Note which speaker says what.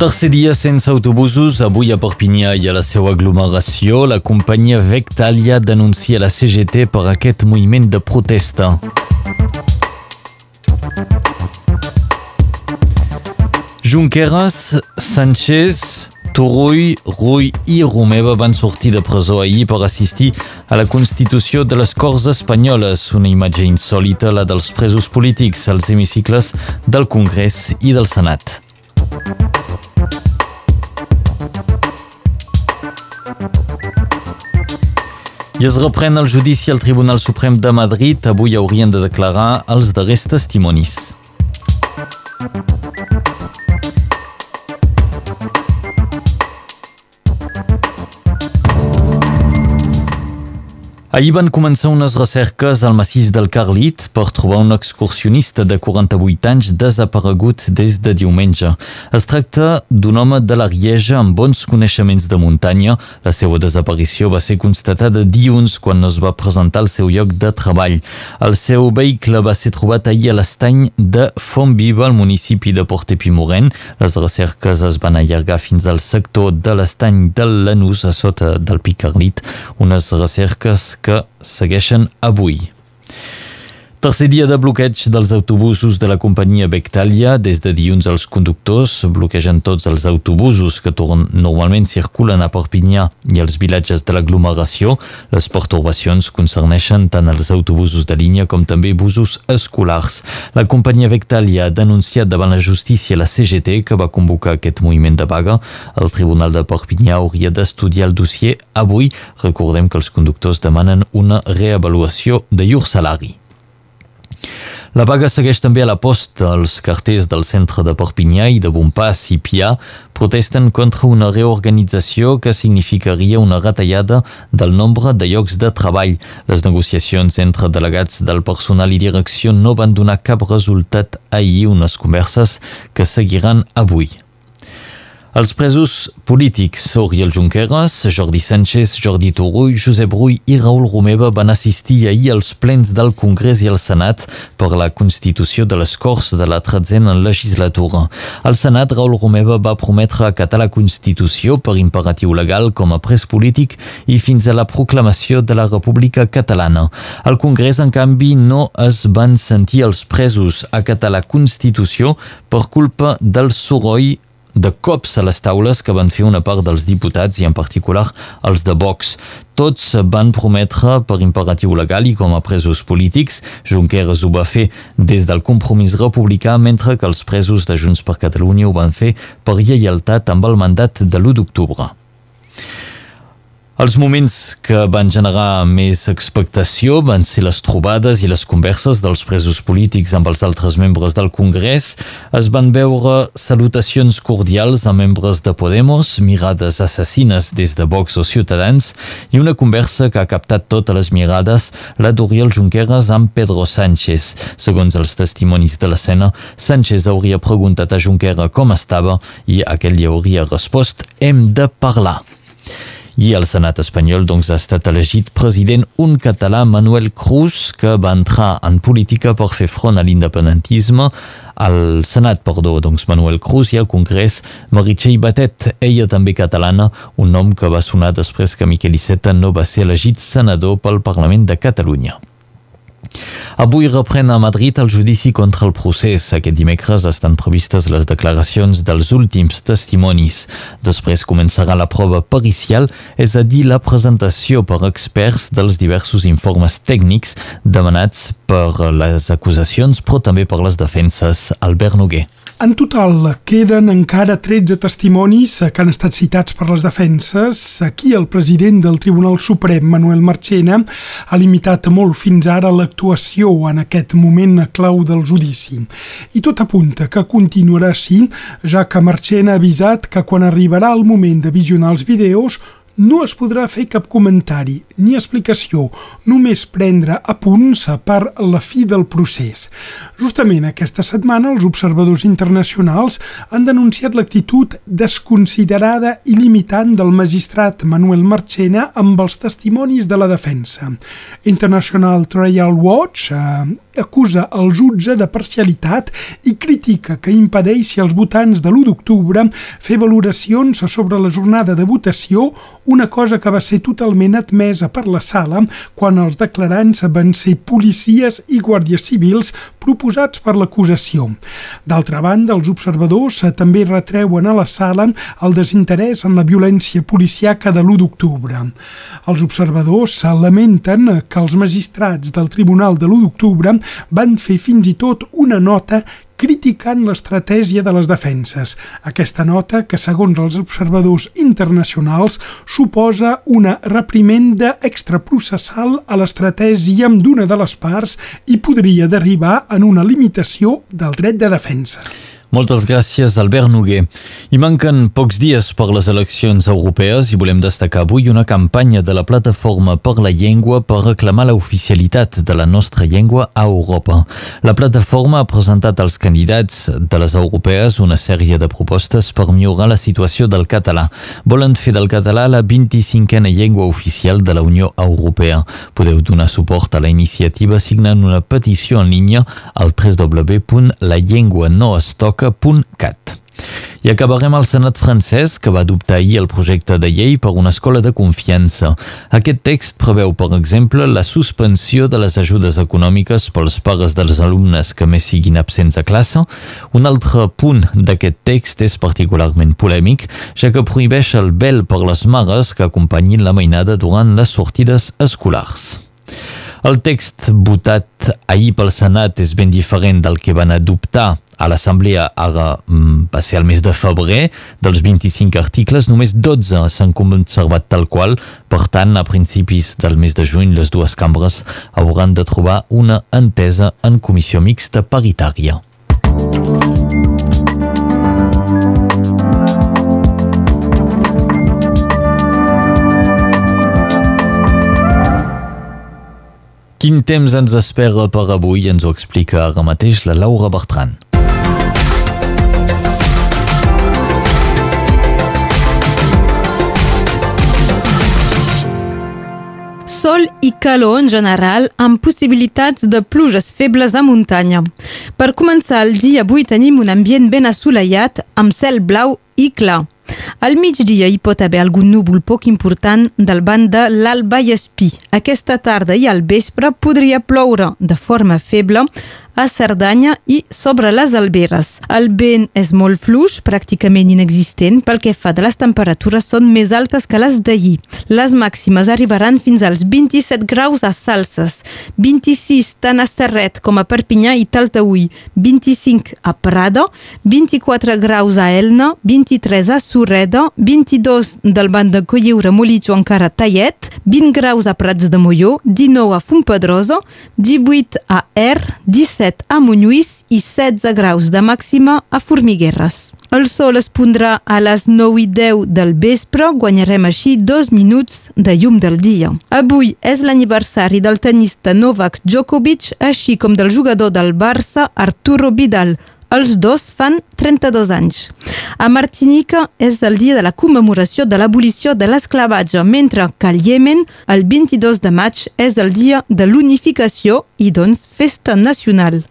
Speaker 1: Tercer dia sense autobusos, avui a Perpinyà i a la seva aglomeració, la companyia Vectalia denuncia la CGT per aquest moviment de protesta. Junqueras, Sánchez, Turull, Rull i Romeva van sortir de presó ahir per assistir a la constitució de les Corts Espanyoles, una imatge insòlita, la dels presos polítics als hemicicles del Congrés i del Senat. I es reprèn el judici al Tribunal Suprem de Madrid. Avui haurien de declarar els darrers testimonis. Ahir van començar unes recerques al massís del Carlit per trobar un excursionista de 48 anys desaparegut des de diumenge. Es tracta d'un home de la Rieja amb bons coneixements de muntanya. La seva desaparició va ser constatada dilluns quan es va presentar al seu lloc de treball. El seu vehicle va ser trobat ahir a l'estany de Fontviva, al municipi de Portepimorent. Les recerques es van allargar fins al sector de l'estany del Lanús a sota del Pic Carlit. Unes recerques que segueixen avui. Tercer dia de bloqueig dels autobusos de la companyia Bectalia. Des de dilluns els conductors bloquegen tots els autobusos que normalment circulen a Perpinyà i els vilatges de l'aglomeració. Les pertorbacions concerneixen tant els autobusos de línia com també busos escolars. La companyia Bectalia ha denunciat davant la justícia la CGT que va convocar aquest moviment de vaga. El Tribunal de Perpinyà hauria d'estudiar el dossier avui. Recordem que els conductors demanen una reavaluació de llur salari. La vaga segueix també a la posta. Els carters del centre de Perpinyà i de Bonpas i Pià protesten contra una reorganització que significaria una retallada del nombre de llocs de treball. Les negociacions entre delegats del personal i direcció no van donar cap resultat ahir, unes converses que seguiran avui. Els presos polítics Oriol Junqueras, Jordi Sánchez, Jordi Turull, Josep Rull i Raül Romeva van assistir ahir als plens del Congrés i el Senat per la constitució de les Corts de la tretzena legislatura. Al Senat, Raül Romeva va prometre acatar la Constitució per imperatiu legal com a pres polític i fins a la proclamació de la República Catalana. Al Congrés, en canvi, no es van sentir els presos acatar la Constitució per culpa del soroll de cops a les taules que van fer una part dels diputats i en particular els de Vox. Tots van prometre per imperatiu legal i com a presos polítics. Junqueras ho va fer des del compromís republicà, mentre que els presos de Junts per Catalunya ho van fer per lleialtat amb el mandat de l'1 d'octubre. Els moments que van generar més expectació van ser les trobades i les converses dels presos polítics amb els altres membres del Congrés. Es van veure salutacions cordials a membres de Podemos, mirades assassines des de Vox o Ciutadans i una conversa que ha captat totes les mirades, la d'Oriol Junqueras amb Pedro Sánchez. Segons els testimonis de l'escena, Sánchez hauria preguntat a Junquera com estava i aquell li hauria respost «Hem de parlar». I el Senat espanyol doncs, ha estat elegit president un català, Manuel Cruz, que va entrar en política per fer front a l'independentisme. Al Senat, perdó, doncs Manuel Cruz i al Congrés, Meritxell Batet, ella també catalana, un nom que va sonar després que Miquel Iceta no va ser elegit senador pel Parlament de Catalunya. Avui reprèn a Madrid el judici contra el procés. Aquest dimecres estan previstes les declaracions dels últims testimonis. Després començarà la prova pericial, és a dir, la presentació per experts dels diversos informes tècnics demanats per les acusacions, però també per les defenses. Albert Noguer.
Speaker 2: En total, queden encara 13 testimonis que han estat citats per les defenses. Aquí el president del Tribunal Suprem, Manuel Marchena, ha limitat molt fins ara l'actuació en aquest moment clau del judici. I tot apunta que continuarà així, ja que Marchena ha avisat que quan arribarà el moment de visionar els vídeos no es podrà fer cap comentari ni explicació, només prendre apunts per la fi del procés. Justament aquesta setmana els observadors internacionals han denunciat l'actitud desconsiderada i limitant del magistrat Manuel Marchena amb els testimonis de la defensa. International Trial Watch, eh, acusa el jutge de parcialitat i critica que impedeixi als votants de l'1 d'octubre fer valoracions sobre la jornada de votació, una cosa que va ser totalment admesa per la sala quan els declarants van ser policies i guàrdies civils proposats per l'acusació. D'altra banda, els observadors també retreuen a la sala el desinterès en la violència policiaca de l'1 d'octubre. Els observadors lamenten que els magistrats del Tribunal de l'1 d'octubre van fer fins i tot una nota criticant l'estratègia de les defenses. Aquesta nota, que segons els observadors internacionals suposa una reprimenda extraprocessal a l'estratègia d'una de les parts i podria derivar en una limitació del dret de defensa.
Speaker 1: Moltes gràcies, Albert Noguer. I manquen pocs dies per les eleccions europees i volem destacar avui una campanya de la Plataforma per la Llengua per reclamar la oficialitat de la nostra llengua a Europa. La plataforma ha presentat als candidats de les europees una sèrie de propostes per millorar la situació del català. Volen fer del català la 25a llengua oficial de la Unió Europea. Podeu donar suport a la iniciativa signant una petició en línia al www.lallenguanoestoc roca.cat. I acabarem al Senat francès, que va adoptar ahir el projecte de llei per una escola de confiança. Aquest text preveu, per exemple, la suspensió de les ajudes econòmiques pels pares dels alumnes que més siguin absents a classe. Un altre punt d'aquest text és particularment polèmic, ja que prohibeix el vel per les mares que acompanyin la mainada durant les sortides escolars. El text votat ahir pel Senat és ben diferent del que van adoptar a l'Assemblea ara mm, va ser el mes de febrer. Dels 25 articles, només 12 s'han conservat tal qual. Per tant, a principis del mes de juny, les dues cambres hauran de trobar una entesa en comissió mixta paritària. Quin temps ens espera per avui ens ho explica ara mateix la Laura Bertran.
Speaker 3: sol i calor en general, amb possibilitats de pluges febles a muntanya. Per començar el dia avui tenim un ambient ben assolellat, amb cel blau i clar. Al migdia hi pot haver algun núvol poc important del banc de l'Alt Vallespí. Aquesta tarda i al vespre podria ploure de forma feble a Cerdanya i sobre les Alberes. El vent és molt fluix, pràcticament inexistent, pel que fa de les temperatures són més altes que les d'ahir. Les màximes arribaran fins als 27 graus a Salses, 26 tant a Serret com a Perpinyà i Taltaúi, 25 a Prada, 24 graus a Elna, 23 a Sureda, 22 del banc de Colliure Molitxo encara Tallet, 20 graus a Prats de Molló, 19 a Fontpedrosa, 18 a Er, 17 17 a Montlluís i 16 graus de màxima a Formigueres. El sol es pondrà a les 9 i 10 del vespre, guanyarem així dos minuts de llum del dia. Avui és l'aniversari del tenista Novak Djokovic, així com del jugador del Barça Arturo Vidal, els dos fan 32 anys. A Martinica és el dia de la commemoració de l'abolició de l'esclavatge, mentre que al Iemen el 22 de maig és el dia de l'unificació i doncs festa nacional.